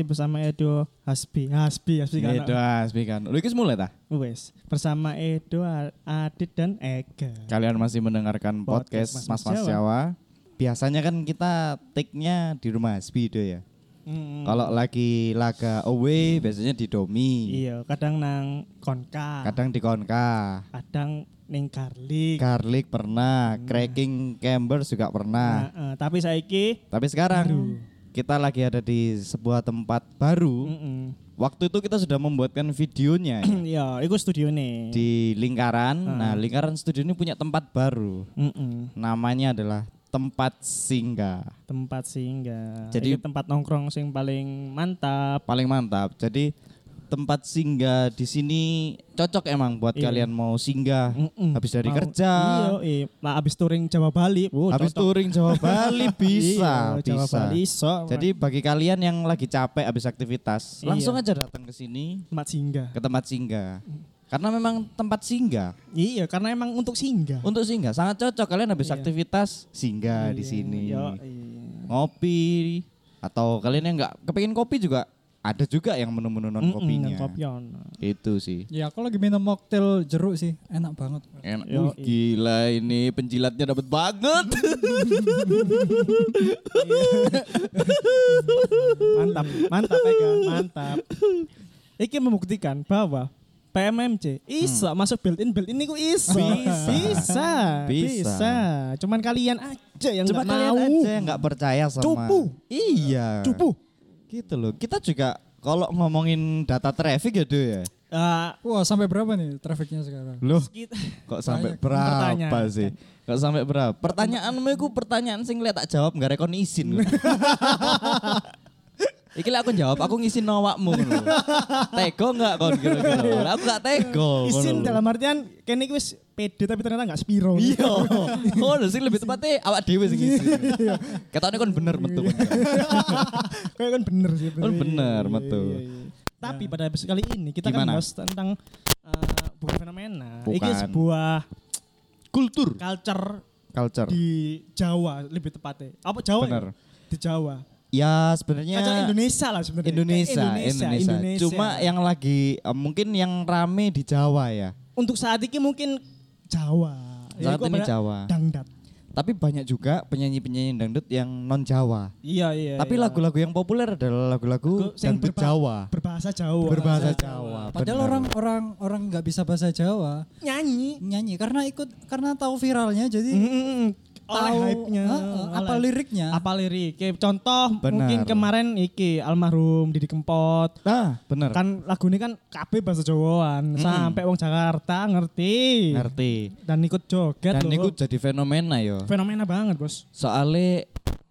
masih bersama Edo Hasbi. Hasbi, Hasbi kan. Itu asbi kan. Lu mulai ta? Wes, bersama Edo, Adit dan Ega. Kalian masih mendengarkan Podcast podcast Mas Mas Mas Jawa. Biasanya kan kita take-nya di rumah Asbi itu ya. Mm. Kalau lagi laga away biasanya di Domi. Iya, kadang nang Konka, Kadang di Konka. kadang ning Garlic. Garlic pernah, cracking Cambers juga pernah. Nah, eh, tapi saiki Tapi sekarang kita lagi ada di sebuah tempat baru. mm-mm. Waktu itu kita sudah membuatkan videonya ya, Iya, iku studio nih. di lingkaran. Hmm. Nah, lingkaran studio ini punya tempat baru. Mm-mm. Namanya adalah tempat singgah. Tempat singgah. Jadi- Iki tempat nongkrong sing paling mantap. Paling mantap. Jadi tempat singgah di sini cocok emang buat Iya. kalian mau singgah Mm-mm. habis dari Mau- kerja. Iya, iya. Lah habis touring Jawa Bali. Oh, habis cocok. touring Jawa Bali bisa, Iya, Jawa bisa. Bali iso. Jadi bagi kalian yang lagi capek habis aktivitas, Iya. langsung aja datang ke sini tempat singgah. ke tempat singgah. Karena memang tempat singgah. Iya, karena emang untuk singgah. Untuk singgah sangat cocok kalian habis Iya. aktivitas singgah di Iya, sini. Yo, iya. Ngopi atau kalian yang nggak kepingin kopi juga ada juga yang menu-menu non kopinya. yang kopion. Itu sih. Ya aku lagi minum mocktail jeruk sih, enak banget. Enak. Yo, Wih, gila ini penjilatnya dapat banget. Mantap, mantap Ega, mantap. Iki membuktikan bahwa PMMC iso masuk built-in built-in niku. Hmm. Bisa. Bisa. Bisa. Bisa. Cuman kalian aja yang Cuma kalian mau. aja yang nggak percaya sama. Cupu. Iya. Cupu. Gitu loh. Kita juga kalau ngomongin data traffic ya Do ya. Ah, Wah sampai berapa nih trafficnya sekarang? Loh, kok sampai Banyak. berapa Pertanyaan. sih? Kok sampai berapa? Pertanyaanmu itu pertanyaan sing lihat tak jawab nggak rekon izin. Iki lek aku jawab, aku ngisi nawakmu ngono. Tego enggak kon kira-kira? Lah, Aku gak tego. lho. dalam artian kene iki wis pede tapi ternyata nggak spiro. Iya. Ngono sing lebih tepatnya awak dhewe sing ngisi. Ketone kon bener metu. kon. Kayak kan bener sih. Kan bener, Iya, betul. iya, iya. Tapi pada episode kali ini kita akan bahas tentang eh, bukan fenomena. Ini Bukan. sebuah Kultur. culture Culture. di Jawa lebih tepatnya. Apa Jawa? Bener. ya? Di Jawa. Ya sebenarnya Indonesia lah sebenarnya. Indonesia, Eh, Indonesia, Cuma yang lagi eh, mungkin yang rame di Jawa ya. untuk saat ini mungkin Jawa. Ya, Saat iku ini? Jawa. Dangdat. Tapi banyak juga penyanyi-penyanyi dangdut yang non Jawa. Iya iya. Tapi iya. lagu-lagu yang populer adalah lagu-lagu Lagu yang dangdut berba- Jawa. berbahasa Jawa. Berbahasa Jawa. Padahal benar. orang orang orang nggak bisa bahasa Jawa nyanyi. nyanyi karena ikut karena tahu viralnya jadi Mm, mm, mm. Oleh hype-nya. Heeh, apa oleh- liriknya. Apa lirik? Kayak contoh Benar. mungkin kemarin iki almarhum Didi Kempot. Nah, bener. Kan lagu ini kan KB bahasa Jawaan. Sampai wong Jakarta ngerti. Ngerti. Dan ikut joget Dan loh. itu jadi fenomena yo. fenomena banget, Bos. Soalnya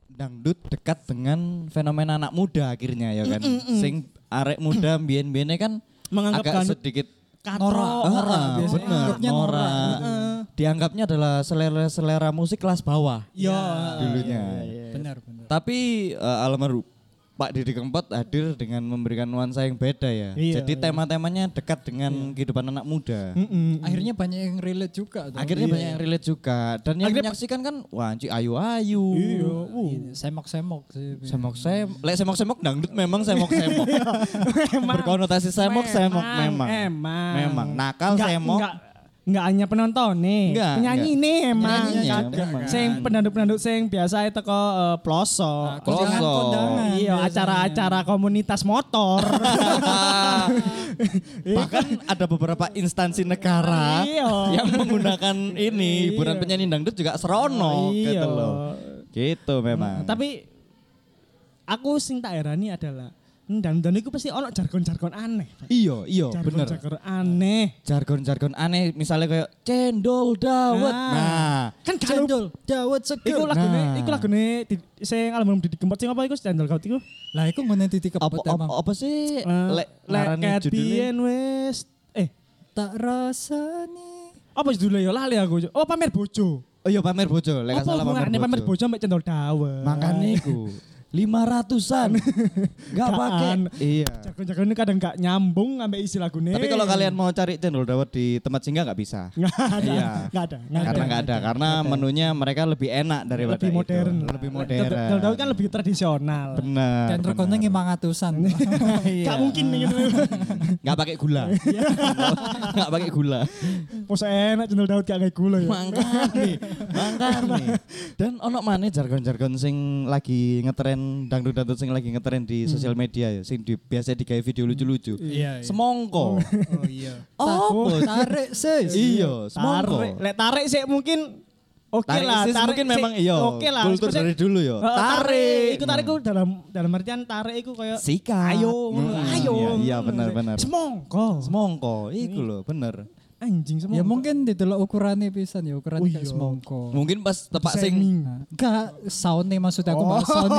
dangdut dekat dengan fenomena anak muda akhirnya ya kan. Sing arek muda mbien-mbiene kan Menganggap agak sedikit Katro. Norak, Ah, norak bener. Dianggapnya adalah selera-selera musik kelas bawah Yo. dulunya. Benar benar. Tapi eh, almarhum Pak Didi Kempot hadir dengan memberikan nuansa yang beda ya. Iya, Jadi iya. tema-temanya dekat dengan kehidupan anak muda. Mm-mm. Akhirnya banyak yang relate juga. tuh. Akhirnya banyak yang relate juga dan yang Akhirnya- menyaksikan kan wah anci ayu-ayu. Iya. Ini Semok-semok sih. Semok semok, lek semok semok dangdut memang semok semok. Memang. Berkonotasi semok semok memang. Emang. Memang. Nakal semok. Nggak, nggak hanya penonton nih. Nggak, Penyanyi nggak. nih emang. Sing pendandut-pendandut sing biasa itu kok eh, pelosok. Nah, Iya, acara-acara komunitas motor. Bahkan ada beberapa instansi negara Iya. yang menggunakan ini hiburan Iya. penyanyi dangdut juga serono Iya. gitu loh. Gitu memang. Tapi aku sing tak herani adalah dan dan itu pasti ono jargon-jargon aneh. iya, iya, bener. Jargon-jargon aneh. Jargon-jargon aneh misalnya kayak cendol dawet. Nah. Nah, Kan Cendol, dawet seger. Iku lagune, Nah. iku lagune di- sing almarhum Didi Kempot sing apa iku channel kau iku? Lah iku ngene titik apa, kepet apa, emang. apa sih Eh, lek Lek biyen wis eh Tak rasani. apa judulnya ya lali aku. Oh pamer bojo. Oh iya pamer bojo, lek gak Apa salah hubungannya pamer pamer bojo. bojo mbek cendol dawet? Makanya iku. lima ratusan. Gak pakai. Iya. Jagoan-jagoan ini kadang gak nyambung sampai isi lagunya. Tapi kalau kalian mau cari cendol dawet di tempat singgah nggak bisa. nggak ada, Iya. nggak ada, nggak Karena nggak ada, karena menunya mereka lebih enak daripada lebih itu. modern, lebih modern. Dal Daud kan lebih tradisional. Benar. Dan benar. lima ratusan. Gak mungkin nih gitu. nggak pakai gula. Nggak pakai gula. Masa enak channel Daud gak kayak gula ya. Mangkane, mangkane. Dan ono maneh jargon-jargon sing lagi ngetren dangdut-dangdut sing lagi ngetren di sosial media ya, sing di, biasa digawe video lucu-lucu. Iya. iya. Semongko. Oh iya. Oh, Tarik sis. iya, semongko. Tarik, lek tarik sih mungkin oke Tarik lah, sis mungkin sih memang iya. Oke lah. Kultur dari dulu ya. eh, tarik. Iku tarik dalam dalam artian tarik iku kayak Sikat. ayo, Hmm, ayo. iya, iya, benar, benar. Semongko. Semongko, iku lho, bener. Anjing semongko. Ya mungkin didelok ukurannya pisan ya, ukuran Oh kayak iya. semongko. Mungkin pas tepak sing Enggak, soundnya maksudnya aku Oh. sound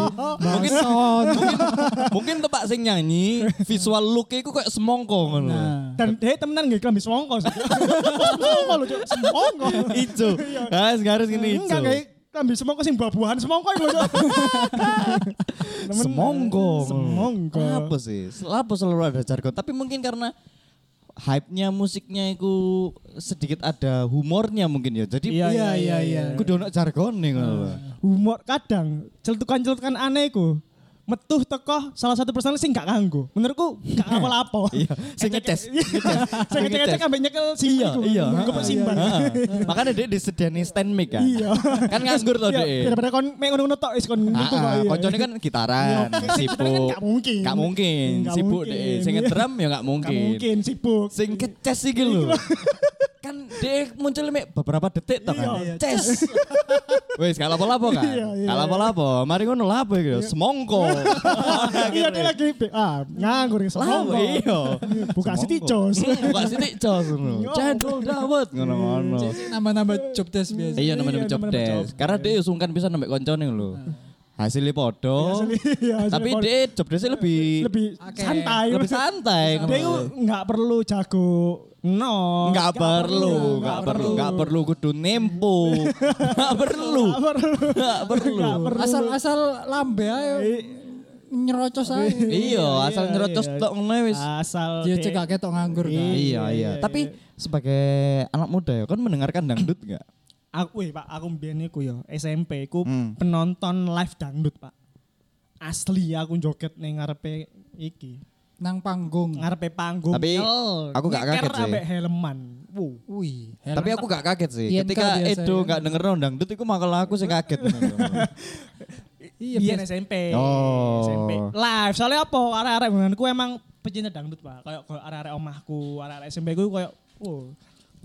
mungkin sound. mungkin mungkin tepak sing nyanyi visual look iku kayak semongko ngono. Nah, Dan dia temenan gak kelambi semongko semongko lho, semongko. Ijo. Guys, garis gini ijo. Enggak kayak kelambi semongko sing buah-buahan semongko iku. Semongko. Semongko. Apa sih? Apa selalu ada jargon? Tapi mungkin karena hype-nya musiknya itu sedikit ada humornya mungkin ya. Jadi Iya, iya, iya, iya. Kudu ono nih ngono lho. humor kadang celutukan-celutukan aneh ku metuh teko salah satu personel sing gak nganggo. Menurutku gak apa-apa. Iya, sing ngeces. Sing ngecek-ngecek ambek nyekel simbol Iya, iku. iya. Simbal. Heeh. Makanya dia disediani stand mic kan. Iya. Kan nganggur tuh Iya, dia. Daripada kon mek ngono-ngono tok wis kon gitu kok. Ah, iya. koncone kan gitaran, Iya, sibuk. kan gak mungkin. Gak mungkin, sibuk mungkin. deh. Sing ngedrum ya gak Gak mungkin. mungkin sibuk. Sing keces iki lho. Kan dia muncul mek beberapa detik toh kan. Iya. Ces. Wis gak lapo-lapo kan. Iya, iya. Gak lapo-lapo. Mari ngono lapo iki. Semongko. Iya dia lagi ah nganggur Lapo semongko. iya. Buka. Siti Jos. Buka sitik jos ngono. Cendol dawet ngono-ngono. nambah-nambah job desk biasa. Iya namanya Iya, job desk. Karena dia sungkan bisa nambah koncone lho. Hasilnya podo. Iya, Tapi hasilnya dia job desk lebih lebih Oke. santai. lebih santai. Dia itu nggak perlu jago no. Nggak perlu, nggak perlu, nggak perlu kudu nempo, nggak perlu, Nggak perlu. Asal-asal lambe ayo nyerocos aja. Iya, asal Iya, nyerocos iya. tok ngono wis. Asal Dia dek- cek gak ketok nganggur kan. Iya, iya. iya, Tapi sebagai anak muda ya, kan mendengarkan dangdut nggak? Aku weh Pak, aku mbiyen iku ya SMP ku Hmm. penonton live dangdut, Pak. Asli aku joget ning ngarepe iki. Nang panggung. Ngarepe panggung. Tapi Nyel, aku gak kaget sih. ambek helman. Wuh. Wih. Tapi aku gak kaget sih. INK Ketika Edo ya. nggak denger dangdut, itu malah aku sih kaget. Iya, Biyen. SMP. Oh. SMP. Live. Soalnya apa? Arek-arek ku emang pecinta dangdut, Pak. Kayak arek-arek omahku, arek-arek SMP ku kayak wow.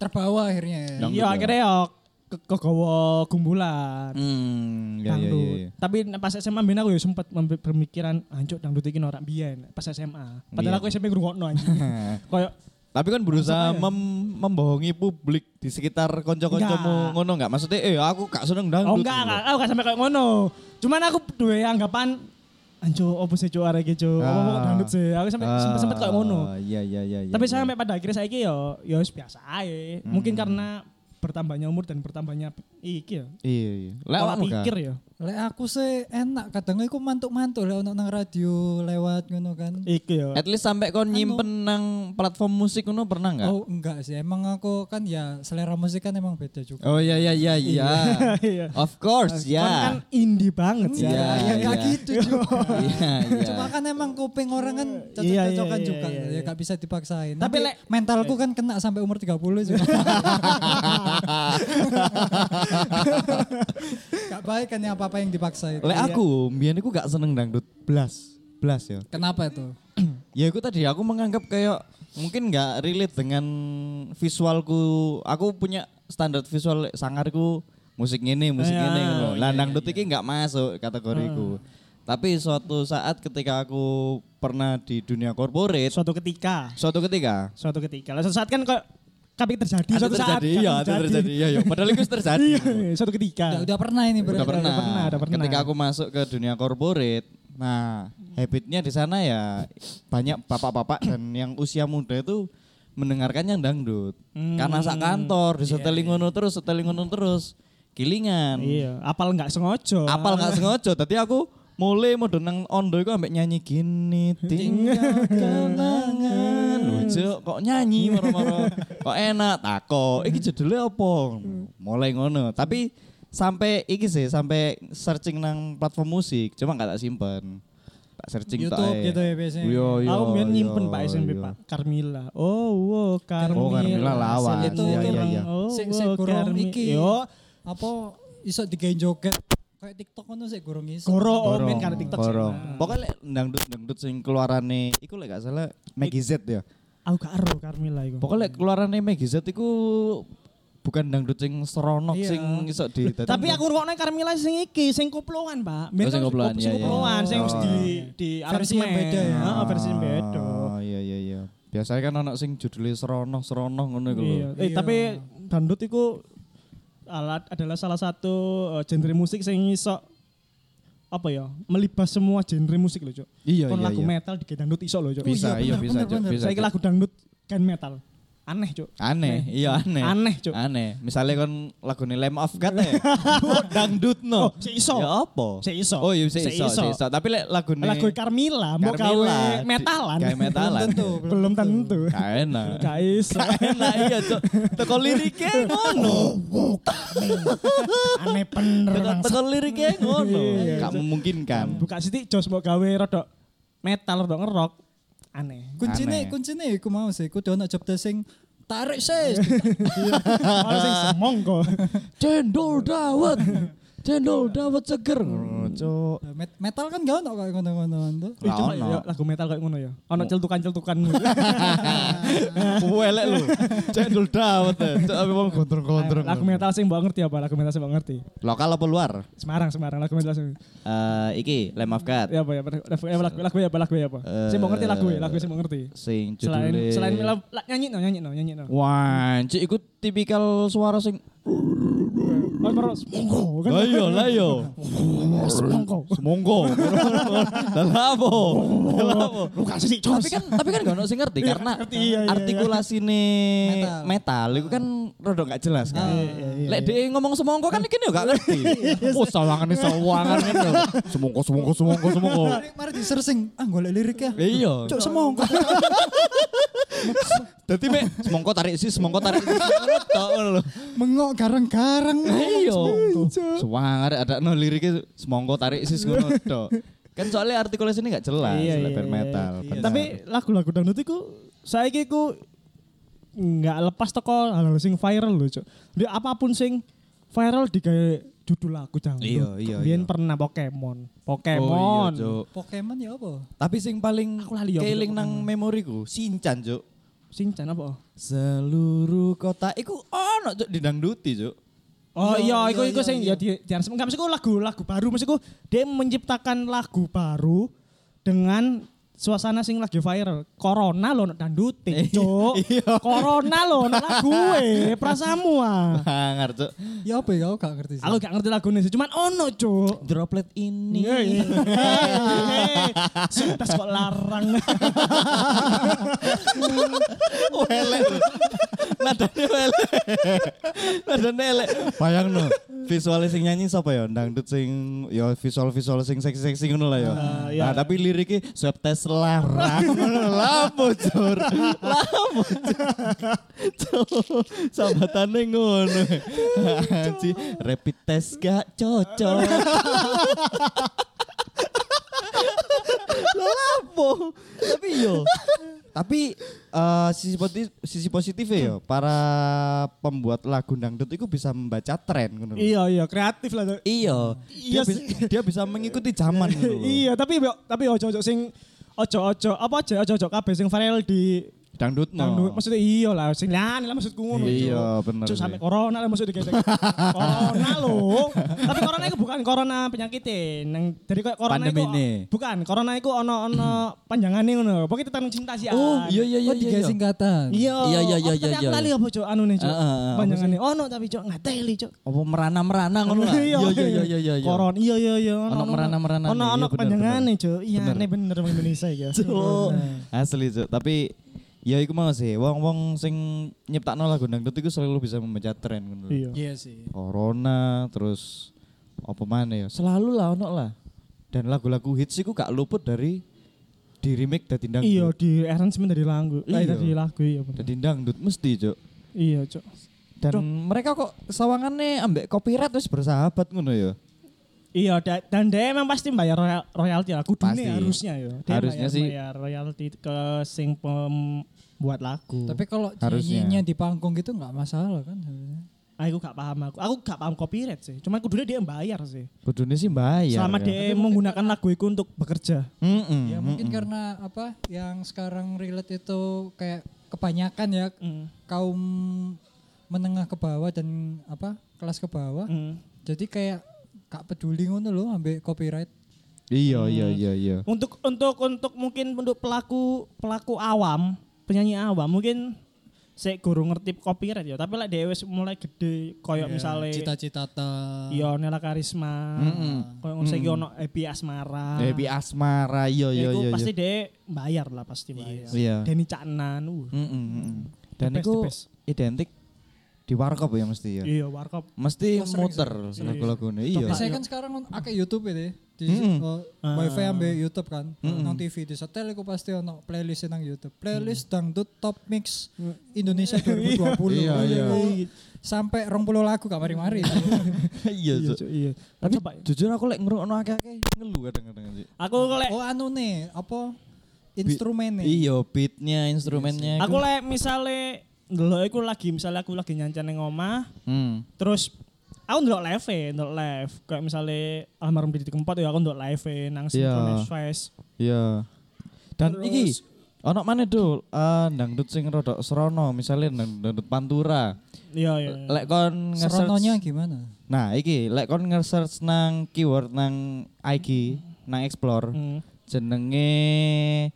terbawa akhirnya. Iya, ya. akhirnya ya ke kegawa gumbulan. Hmm, ya, ya, dangdut. ya, ya. Tapi pas SMA ben aku ya sempat berpikiran anjuk dangdut iki ora biyen pas SMA. Padahal Iya. aku SMP ngrungokno anjing. Kayak Tapi kan berusaha mem- membohongi publik di sekitar konco-koncomu ngono enggak? Maksudnya eh aku gak seneng dangdut. oh enggak, enggak, aku gak sampai kayak ngono. Cuman aku duwe anggapan anjo opo sih cuk arek iki cuk. Apa kok Ah. dangdut sih? Aku sampai sempet sempet kayak ngono. Iya iya iya iya. Tapi iya. sampai pada akhirnya saiki yo yo biasa ae. Mungkin karena bertambahnya umur dan bertambahnya iki ya. Iya iya. Lek awakmu pikir ya. Lek aku sih enak kadang aku mantuk-mantuk lek ono nang radio lewat ngono kan. Iki ya. At least sampai kon nyimpen nang platform musik ngono pernah enggak? Oh enggak sih, emang aku kan ya selera musik kan emang beda juga. Oh iya iya iya iya. Iya. Of course Kon kan ya. indie banget sih. Iya, ya iya, enggak iya. gitu juga. Iya iya. Cuma kan emang kuping orang kan Iya, cocok-cocokan iya, juga. iya, Ya iya. gak bisa dipaksain. Tapi Tapi lek- mentalku kan kena sampai umur 30 juga. gak baik kan ya apa-apa yang dipaksain. Lek aku, mbiyen iku gak seneng dangdut blas. Blas ya. Kenapa itu? Ya itu tadi aku menganggap kayak mungkin nggak relate dengan visualku. Aku punya standar visual sangarku musik ini, musik Iya, ini. iya, Lah dangdut iki nggak masuk kategoriku. Tapi suatu saat ketika aku pernah di dunia korporat, Suatu ketika, suatu ketika suatu ketika. Lah suatu saat kan kok kabeh terjadi ada suatu saat. terjadi, kan iya, ada terjadi, iya, iya. Padahal itu terjadi. Iya, suatu ketika. Udah, udah pernah ini berarti. udah pernah. pernah, udah pernah. Ketika aku masuk ke dunia korporat, nah habitnya di sana ya banyak bapak-bapak dan yang usia muda itu mendengarkan yang dangdut. Hmm. Karena sak kantor ngono terus, seteling ngono terus, kilingan. Iya, apal nggak sengaja. Apal nggak sengaja, tadi aku mulai mau nang ondo iku ambek nyanyi gini tinggal kenangan lucu kok nyanyi moro-moro kok enak tako iki judulnya apa mulai ngono tapi sampai iki sih sampai searching nang platform musik cuma nggak tak simpen tak searching tak YouTube gitu ya biasanya. Iya, Aku iya, nyimpen Pak SMP. Pak Carmila. Oh, wow, Carmila. Oh, Carmila lawan. Itu iya, iya. Oh, wow, sik gurung Carmi- iki. Yo, Apa iso digawe joget kayak TikTok ngono sik gurung iso. Goro oh, Gorong, main karena TikTok sih. gorong. Nah. Pokoknya lek dangdut dangdut sing keluarane iku lek gak salah Maggie Z ya. Aku gak ero Carmila iku. Pokoknya lek keluarane Maggie Z iku bukan dangdut sing seronok Iya. sing iso di Tapi aku ngrungokne Carmila sing iki, sing koploan, Pak. Oh, sing koploan, sing iya, iya. koploan, sing Oh. di di Versi yang beda ya. Heeh, versi yang beda. Oh iya iya iya. Biasanya kan anak sing judulnya seronok seronok ngono iku lho. Iya. Eh, Iya. tapi dangdut iku alat adalah salah satu eh, genre musik sing iso apa ya melibas semua genre musik loh cok. Iya Kon iya lagu iya. metal di dangdut iso loh cok. Bisa iya, iya bener, bisa bener, Cuk, bener. bisa. Saya lagu dangdut kan metal. Aneh cok. Aneh, iya aneh. Aneh cok. Aneh. Misalnya kan lagu Lamb of God ya. dangdut no. Oh, si iso. Ya apa? Si iso. Oh iya si iso, si iso. Tapi lek lagu Lagu Carmila mau gawe metalan. Gawe metalan. Belum tentu. Belum tentu. Gak enak. Gak iso. Gak enak iya, Cuk. Teko liriknya ngono. Aneh bener Teko, liriknya ngono. Iya, Gak Cuk. memungkinkan. Buka sitik jos mau gawe rodok metal rodok ngerok. Aneh. Kuncine Aneh. kuncine iku mau sih kudu ana job sing tarik sih. Malah sing semongko. Cendol dawet. Cendol dawet seger. Ngono, Cuk. Met- metal kan gak ono kayak ngono-ngono tuh. Eh, cuma ya, lagu metal kayak ngono ya. Ono Oh. celtukan-celtukan. Welek lu. Cendol dawet. ya. Cuk, Tapi wong gondrong-gondrong. lagu metal sing mbok ngerti apa? Lagu metal sing mbok ngerti. Lokal apa luar? Semarang, Semarang lagu metal sing. Eh iki Lamb of God. Ya apa ya? Lagu lagu ya apa? Lagu ya apa? Eh, Sing mbok ngerti lagu ya, lagu sing mbok ngerti. Sing Selain judulnya selain la- la- nyanyi no, nyanyi no, nyanyi no. Wah, cik ikut tipikal suara sing Semongko kan. Lah iya, lah iya. Semongko. Semongko. Lah apa? Lah apa? Lu kasih sih, Tapi kan tapi kan gak ono sing ngerti karena ngerti, iya, iya, artikulasinya Metal. metal itu kan rada gak jelas kan. Iya, iya, iya. Lek dia ngomong semongko kan iki yo gak ngerti. Oh, sawangan sawangan kan. Semongko semongko semongko semongko. Mari mari di searching ah golek lirik ya. Iya. Cuk semongko. Dadi mek semongko tarik sis, semongko tarik sis. Tok lho. Mengok garang-garang. Iya. Sewangar ada no liriknya semongko tarik sis ngono tok. Kan soalnya artikulasi ini gak jelas Iya, iya, iya. metal. Iya. Tapi lagu-lagu dangdut iku saiki iku nggak lepas teko hal sing viral lho, Cuk. Di apa pun sing viral digawe judul lagu dangdut. Iya, iya, Biyen iya. pernah Pokemon. Oh Pokemon. iya, Cuk. Pokemon ya apa? Tapi sing paling Aku lali ya, keling nang memoriku, Sinchan, Cuk. Sinchan apa? Seluruh kota iku ono Cuk didangduti, Cuk. Oh iya, Iya, iku iya, iku iya, sing iya. ya di di enggak maksudku lagu-lagu baru maksudku dia menciptakan lagu baru dengan suasana sing lagi viral. Corona lo nak dandutin, Cuk. Iya. Corona lo nak lagu e, prasamu ah. Hangar, Cuk. Ya apa ya aku gak ngerti sih. Aku gak ngerti lagunya sih, cuman ono, Cuk. Droplet ini. Iya, iya. Sudah kok larang. Welek. lho. Nadane welek. Nadane elek. Bayang no. Visualnya sing nyanyi siapa ya? Dangdut sing ya visual-visual sing seksi-seksi ngono lah ya. Ah. Nah, tapi liriknya swab tes larang. Lapo, Cur. Lapo, Cur. Sambatane ngono. Anji, rapid test gak cocok. Lapo. Tapi yo. Tapi eh, sisi positif sisi positifnya ya para pembuat lagu dangdut itu bisa membaca tren ngono lho. iya, iya, kreatif lah. Cuk. Iya, dia, Iya bisa, dia bisa mengikuti zaman ngono lho. iya, tapi tapi ojo-ojo sing ojo-ojo apa aja ojo-ojo kabeh sing viral di Dangdut no. dangdut maksudnya iya lah sing lah maksudku ngono Cuk. Iya, bener Cuk sampai corona lah maksudnya kayak corona loh tapi corona itu bukan corona penyakitnya nang dari kayak corona itu Pandemine. bukan corona itu ono ono panjangannya ngono pokoknya tentang cinta sih Oh, iya iya iya Oh digawe iya. singkatan. iya Iya, iya, iya, iya, iya. lali apa cok anu nih cok Ah, ah, ah, apa panjangannya ono tapi cok ngateli cok Apa merana-merana ngono lah. Iya iya iya iya iya. iya. Corona iya iya iya Ono merana-merana ono ono iya, panjangannya cok iya Bener. bener Indonesia ya Cuk. Asli cuk, tapi ya iku mau sih, wong-wong sing nyiptakno lagu dangdut iku selalu bisa membaca tren ngono. lho. iya Iya sih. Corona terus apa mana ya? Selalu lah ono lah. Dan lagu-lagu hits iku gak luput dari di remake dadi dangdut. Iya di arrangement dari lagu. Eh, Iya. dari lagu iya. bener. Dadi dangdut mesti, Cuk. Iya, Cok. Dan Duh. mereka kok sawangannya ambek copyright wis bersahabat ngono ya. Iya, da- dan dia emang pasti bayar royal, royalti lah. Kudune Pasti. harusnya ya. Dia Harusnya bayar, sih. bayar royalti ke sing pembuat lagu. Tapi kalau Harusnya. nyanyinya di panggung gitu nggak masalah kan sebenarnya. aku gak paham aku. Aku gak paham copyright sih. Cuman kudune dia bayar sih. Kudune sih bayar. Selama kan. dia menggunakan lagu itu untuk bekerja. Mm-mm, Ya mungkin mm-mm. karena apa yang sekarang relate itu kayak kebanyakan ya Mm. kaum menengah ke bawah dan apa kelas ke bawah. Mm. Jadi kayak gak peduli ngono loh ambil copyright. Iya, iya, iya, iya. Untuk untuk untuk mungkin untuk pelaku pelaku awam, penyanyi awam mungkin saya guru ngerti copyright ya, tapi lah wis mulai gede koyo misalnya cita-cita ta. Iya Nela Karisma, Mm-mm. koyo ngono saiki ono Epi Asmara. Happy asmara, iya, Ya, iya, iku iya. pasti iya. dia bayar lah pasti bayar. Iya. Denny Caknan, uh. Mm-mm, mm-mm. Dan itu identik di warkop ya mesti ya. Iya, warkop. Mesti Oh, muter sering. lagu-lagunya. Iya. Biasanya kan sekarang on- akeh YouTube itu di oh, Ah. wifi ambil YouTube kan, Mm-mm. nang TV di setel iku pasti ono playlist nang YouTube. Playlist dangdut top mix Indonesia 2020. Iya, iya. Sampai 20 lagu gak mari-mari. Iya, Iya, iya. Tapi Coba ya. jujur aku lek ngrungokno akeh-akeh ngeluh kadang-kadang sih. Aku lek oh anu nih, apa instrumennya? Iya, beatnya, instrumennya. aku lek misale ndelok iku lagi misale aku lagi nyanyi ning omah, Hmm. terus aku ndelok live e, ndelok live. Kayak misale almarhum Didi Kempot ya aku ndelok live e nang Iya. Synchronize Fest. Iya. Dan Terus- iki ono mana dul eh dangdut sing rodok serono misalnya dang- dangdut pantura. Iya, iya. Lek kon nge-search Serononya gimana? Nah, iki lek kon nge-search nang keyword nang IG, nang explore Hmm. jenenge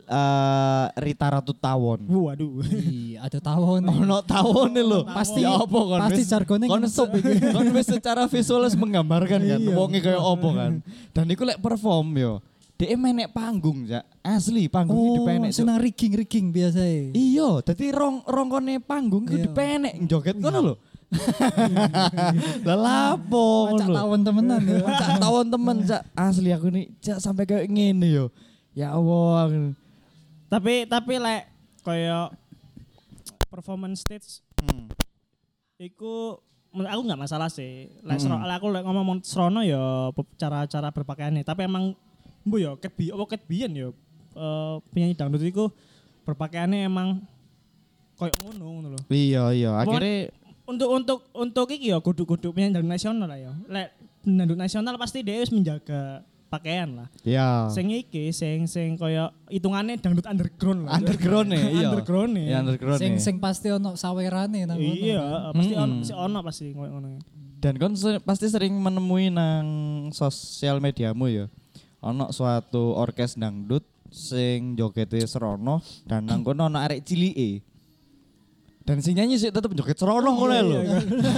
eh Rita Ratu Tawon. Waduh. Iya, ada tahun. Ono tawone lho. Pasti- Ya apa kon? pasti jargonnya kon Kon wis secara visualis menggambarkan kan Iya. wonge kaya apa kan. Dan iku lek perform yo. Dia menek panggung, Cak. Asli panggung Oh, dipenek. Cuk. senang rigging-rigging biasa Iya, dadi rong rongkone panggung ku Iya. dipenek joget ngono lho. Lah lapo Macak ngono lho. tahun temenan ya. Cak tawon temen cak asli aku nih cak sampai kayak ngene yo. Ya Allah. Tapi tapi lek kaya performance stage Hmm. iku aku nggak masalah sih. Lek lek aku lek ngomong serono ya cara-cara berpakaiannya, tapi emang bu ya ket bi apa ket biyen ya eh, penyanyi dangdut iku berpakaiannya emang koyo ngono ngono lho. Iya iya akhirnya Untuk untuk untuk iki ya kudu-kudu penyanyi dangdut nasional lah ya. Lek dangdut nasional pasti dia harus menjaga pakaian lah. ya Sing iki sing sing koyo hitungannya dangdut underground lah. underground nih iya. underground nih. Ya underground Sing nih. sing pasti ono sawerane nang ngono. Iya, kan. pasti ono pasti ono pasti koyo ngono. Dan kon se- pasti sering menemui nang sosial mediamu ya. Ono suatu orkes dangdut sing jogete serono dan nang kono ono arek cilike. Dan si nyanyi sih tetep joget serono ngono lho.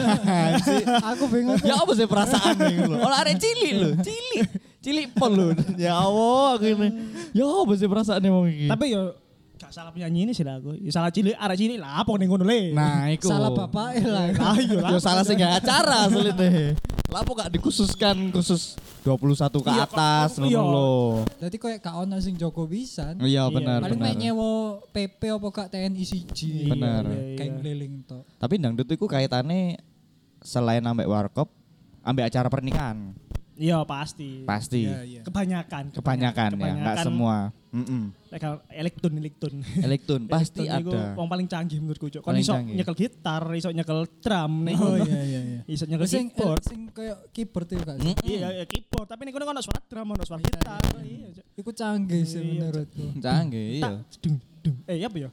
Si- Aku bingung. ya apa sih perasaan nih lho? Orang arek cilik lho, cilik. Cilik pol lho. Ya Allah aku ini. Ya apa sih perasaan wong iki? Tapi yo gak salah penyanyi ini sih lah aku. Ya salah cilik, arek cilik lah apa ning ngono le. nah, iku. Salah bapak lah. Lah iya lah. Yo salah sing gak acara deh. Lah apa gak dikhususkan khusus 21 ke Iya, atas iya. ngono lho. Jadi koyo gak ono sing Joko pisan. Iya Iya, benar Paling benar. mek nyewa PP apa gak TNI siji. Bener. Iya, iya, Kayak iya. ngeliling tok. Tapi dangdut iku kaitannya selain ambek warkop, ambek acara pernikahan. Iya pasti. Pasti. Iya, iya. Kebanyakan. Kebanyakan ya, nggak semua. Mm-mm. Lek kalau elektron elektron. Elektron pasti Elektron ada. Wong paling canggih menurutku cok. Kon iso nyekel gitar, iso nyekel drum ning Oh iya iya iya. Iso nyekel Sing keyboard. sing koyo keyboard itu? Mm-mm. Iya, iya, keyboard, tapi ning kono ono suara drum, ono suara gitar. Iya, Cok. Iku canggih sih Iya, menurutku. Canggih, iya. Dung, dung. Eh, apa ya?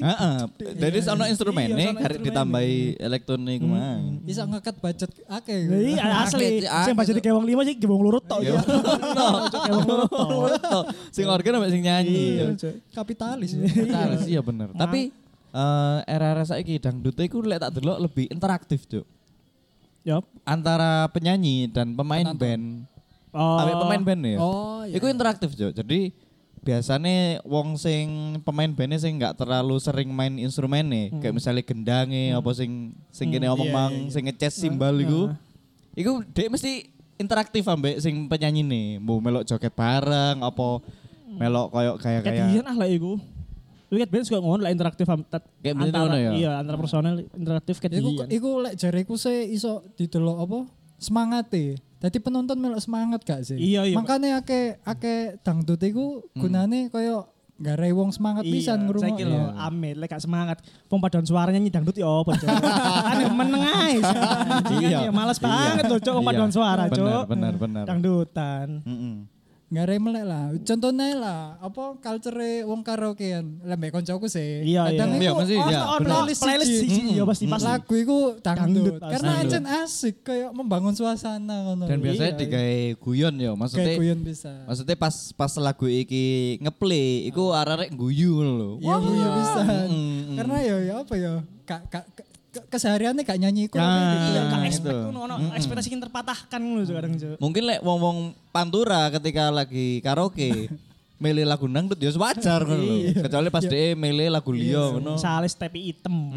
Heeh. Jadi instrumennya Iya, sono karek instrumennya. ditambahi elektronik mang. Bisa ngekat budget akeh. Iya, asli. Sing budget kayak wong lima sih kayak wong lurut tok. Ya wong tok. Sing organ ambek sing nyanyi. Iya. Kapitalis ya. Benar sih ya bener. Tapi eh, era-era saiki dangdut iku lek tak delok lebih interaktif, Cuk. Yup. Antara penyanyi dan pemain band. Oh. Pemain band ya. Oh iya. Iku interaktif, Cuk. Jadi biasanya wong sing pemain bandnya sing nggak terlalu sering main instrumennya kayak misalnya gendange apa sing sing kene Hmm, omong iya, mang iya, iya. sing ngeces simbal iku Heeh. iku dia mesti interaktif ambek sing penyanyi nih. Mau melok joget bareng apa melok koyo kayak Kayak kayak biyen ah lah iku. Wicked Band juga ngono lah interaktif Kayak antara ya? iya antara personel interaktif kayak Iku iku lek jareku sih iso didelok apa? Semangate. Dadi penonton melok semangat gak sih? Iya, iya. Makanya ake ake dangdut iku gunane koyo garai wong semangat pisan Iya, saya ngrungokne. kira amit, lek gak semangat. Wong paduan suaranya nyanyi dangdut ya apa, Cok. Kan meneng ae. Iya. Iya, males Iya. banget wong Iya. paduan suara, Bener, Cok. bener, bener. Dangdutan. Mm-mm. Garai melek lah. Contohnya lah, apa culture wong karaokean. Lah mbek koncoku sih. Iya, Kadang iya. Iya, ono- iya, playlist Playlist siji, iya pasti pasti. Lagu iku Dangdut. Karena ancen asik kayak membangun suasana ngono. Dan biasanya Iya, digawe guyon ya, maksudnya guyon bisa. Maksudnya pas pas lagu iki ngeplay, iku arek guyu lho. Iya, guyon bisa. Karena ya ya apa ya? Kak kak kesehariannya gak nyanyi iku. Nah, Iya, gitu. gak itu. expect ngono, ono ekspektasi yang terpatahkan Cok, kadang. Mungkin lek wong-wong pantura ketika lagi karaoke milih lagu dangdut ya wajar lho. Kecuali pas dia milih lagu liya ngono. Misalnya stepi hitam.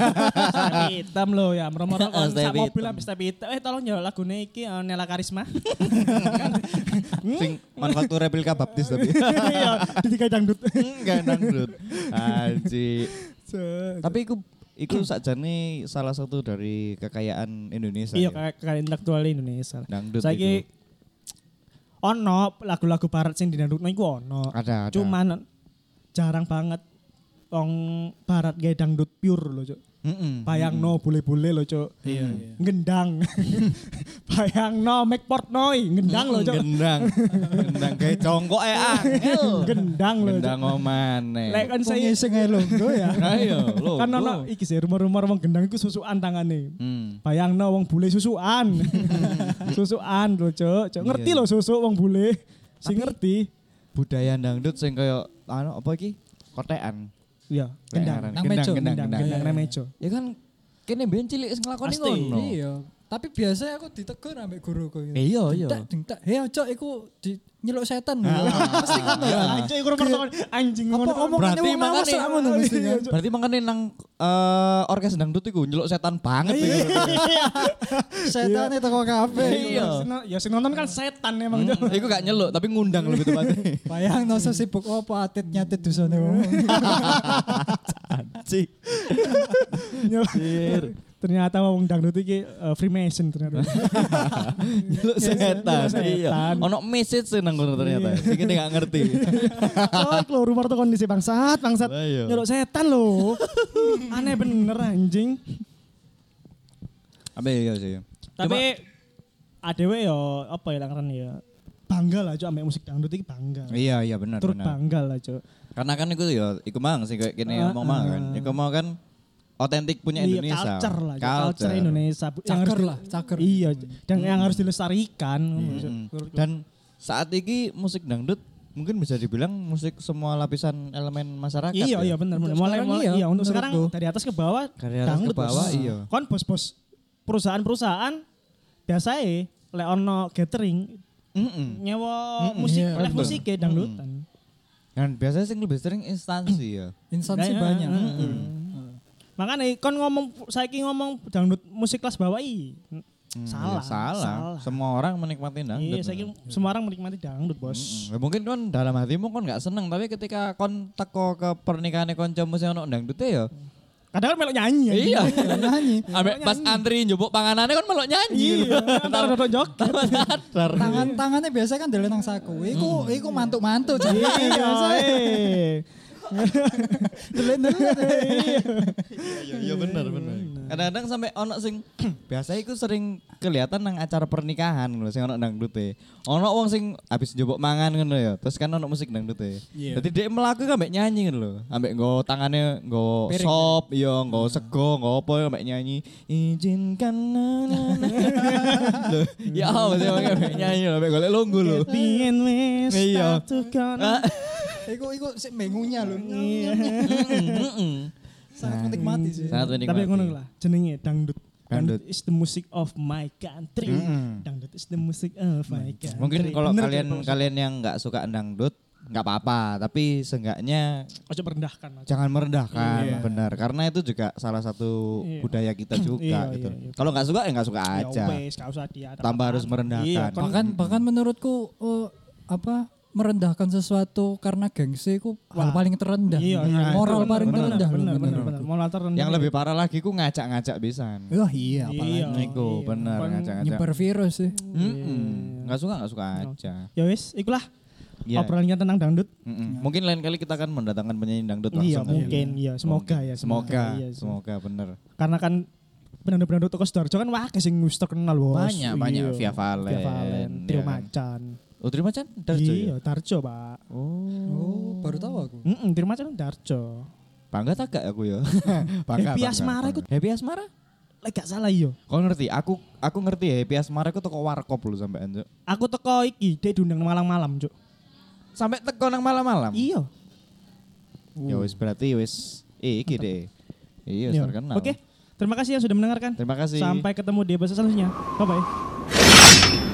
stepi hitam loh ya. Meromor kon sak mobil habis stepi hitam. Eh tolong ya lagune iki eh, Nela Karisma. Sing manufaktur replika baptis tapi. Iya, didikai dangdut. Enggak dangdut. Aji. Cok. Tapi iku iku sakjane salah satu dari kekayaan Indonesia. Iya ya. kayak intelektual Indonesia. Dangdut Saiki itu. ono lagu-lagu barat sing didangdutno iku ono. Ada, ada. Cuman jarang banget wong barat gawe dangdut pure lho, Cuk. Mm-mm. Bayangno bule-bule lho, Cuk. Iya, iya. Gendang. Bayangno make portnoy, gendang lho, Cuk. Gendang. Gendang kayak congkok eh angel. Gendang lho, Cuk. Gendang omane. Lek kan saya iseng ae longgo ya. Ayo, lo. kan ono iki sih rumor-rumor wong gendang iku susukan tangane. Hmm. Bayangno wong bule susukan. susukan lho, Cuk. Cuk, ngerti Iya. lho susuk wong bule. Sing ngerti. Budaya dangdut sing kaya anu apa iki? Kotekan. Iya, Lek gendang. aran. Nang Gendang, mejo. gendang, Gendang, gendang. gendang nang mejo. Ya kan kene ben cilik wis nglakoni Pasti. ngono. Iya. Tapi biasanya aku ditegur ambek guruku. gitu. Iya, iya. Tak ding tak. Hei ojo iku di nyeluk setan. Pasti ngono ya. Anjing iku rumor anjing Apa ngono. Berarti lah ngono mestinya. Berarti makanya nang eh, orkes dangdut iku nyeluk setan banget iku. Setan itu kok kafe. Iya. Ya sing nonton kan setan emang. Hmm, Iku gak nyeluk tapi ngundang lebih tepatnya. Bayang no sesibuk apa atit nyatit dusane wong. Anjing. Ternyata wong dangdut iki eh, Freemason ternyata. Nyeluk setan. Iya. Ono message sih nang ternyata. Iki dia gak ngerti. Oh, keluar rumor tuh kondisi bangsat, bangsat. Iya. Nyeluk setan loh. Aneh bener anjing. Apa ya sih? Tapi ADW ya apa ya langgaran ya bangga lah cok ambek musik dangdut iki bangga. Iya, iya benar Turut benar. bangga lah cok. Karena kan itu ya iku mang sih kayak gini Ah, ngomong mang kan. ah. Iku mau kan otentik punya Iya, Indonesia. culture lah, Cok. culture Indonesia. Caker lah, caker. Iya, dan yang harus dilestarikan. Mm. Dan saat ini musik dangdut mungkin bisa dibilang musik semua lapisan elemen masyarakat. iya, ya. iya benar benar. Mulai mulai iya, iya, untuk sekarang dari atas ke bawah Dari atas dangdut, ke bawah, Bos. iya. Kon bos-bos perusahaan-perusahaan biasa lek ono catering Mm-mm. nyewa Mm-mm, musik, iya, live betul. musik ya dangdutan. Dan biasanya sing lebih sering instansi ya. Instansi Kayak, banyak. mm, mm. Makanya kon ngomong saiki ngomong dangdut musik kelas bawah i Hmm, salah, ya salah. Semua orang menikmati dangdut. Iya, saiki semua orang menikmati dangdut, Bos. Mm-mm. Ya mungkin kan dalam hatimu kan nggak seneng tapi ketika kon teko ke pernikahan koncomu sing ono dangdut ya. Kadang kan melok nyanyi ya. Iya. Iya, nyanyi. Ambek pas antri njupuk panganannya kan melok nyanyi. Iya, antara dodok jok. Sadar. Tangan tangannya biasa kan dele nang saku. Iku iku mantuk-mantuk jadi biasa. eh. Iya iya benar benar. Kadang-kadang sampai ono sing biasa iku sering kelihatan nang acara pernikahan ngono sing ono dangdut e. Ono wong sing habis njupuk mangan ngono ya. Terus kan ono musik dangdut e. Iya. Dadi dia melaku kan ambek nyanyi ngono lho. Ambek nggo tangane nggo Piring. sop, iya nggo sego, nggo apa ya ambek nyanyi. Izinkan. Loh, Ya apa sih ambek nyanyi lho, ambek golek lunggu lho. Iya. Iku iku sik mengunya lho. mm-mm. Sangat menikmati sih. Sangat menikmati. Tapi ngono lah, jenenge dangdut. Dangdut. Is the music of my country. Dangdut is the music of my country. Mungkin kalau Bener kalian tuh, Bos. kalian yang nggak suka dangdut nggak apa-apa, tapi seenggaknya Ojo merendahkan. Jangan merendahkan, Iya. benar. Karena itu juga salah satu Iya. budaya kita juga Iya, gitu. iya, iya. Kalau nggak suka ya nggak suka Ya aja. wes, gak usah dia. Tanpa harus merendahkan. Iya, kon- bahkan bahkan menurutku eh, apa merendahkan sesuatu karena gengsi ku Wah. paling terendah Iya, iya. moral Bener, paling bener, terendah Bener, bener, menurutku. bener. Moral terendah. Yang lebih parah lagi ku ngajak-ngajak pisan. Wah iya apalagi Iya. Niku iya. bener Kon ngajak-ngajak. nyebar virus sih Mm-mm. Nggak suka nggak suka aja. Ya wes, ikulah Iya. obrolan kita tentang dangdut. Mm-mm. Mungkin lain kali kita akan mendatangkan penyanyi dangdut langsung. Iya, mungkin. Iya, semoga ya. Semoga, Iya, semoga bener. Karena kan penandut-penandut toko Sidoarjo kan wah sing wis terkenal bos. Banyak, banyak. Via Valen, Via Valen, Trio ya kan. Macan. Oh terima Chan, Darjo ya? Iya, Darjo, Pak. oh baru tahu aku Heeh, Trio Macan Darjo. Bangga tak gak aku ya? bangga, Happy bangga, Asmara bangga. iku- Happy Asmara? Lek gak salah iya. Kau ngerti? Aku aku ngerti ya Happy Asmara aku toko warkop lu sampai anjuk. Aku teko iki, dia diundang malam-malam, Cuk. Sampai teko nang malam-malam. Iya. Ya wis berarti wis eh, iki deh. Iya, Iya. terkenal. Oke, terima kasih yang sudah mendengarkan. Terima kasih. Sampai ketemu di episode selanjutnya. Bye bye.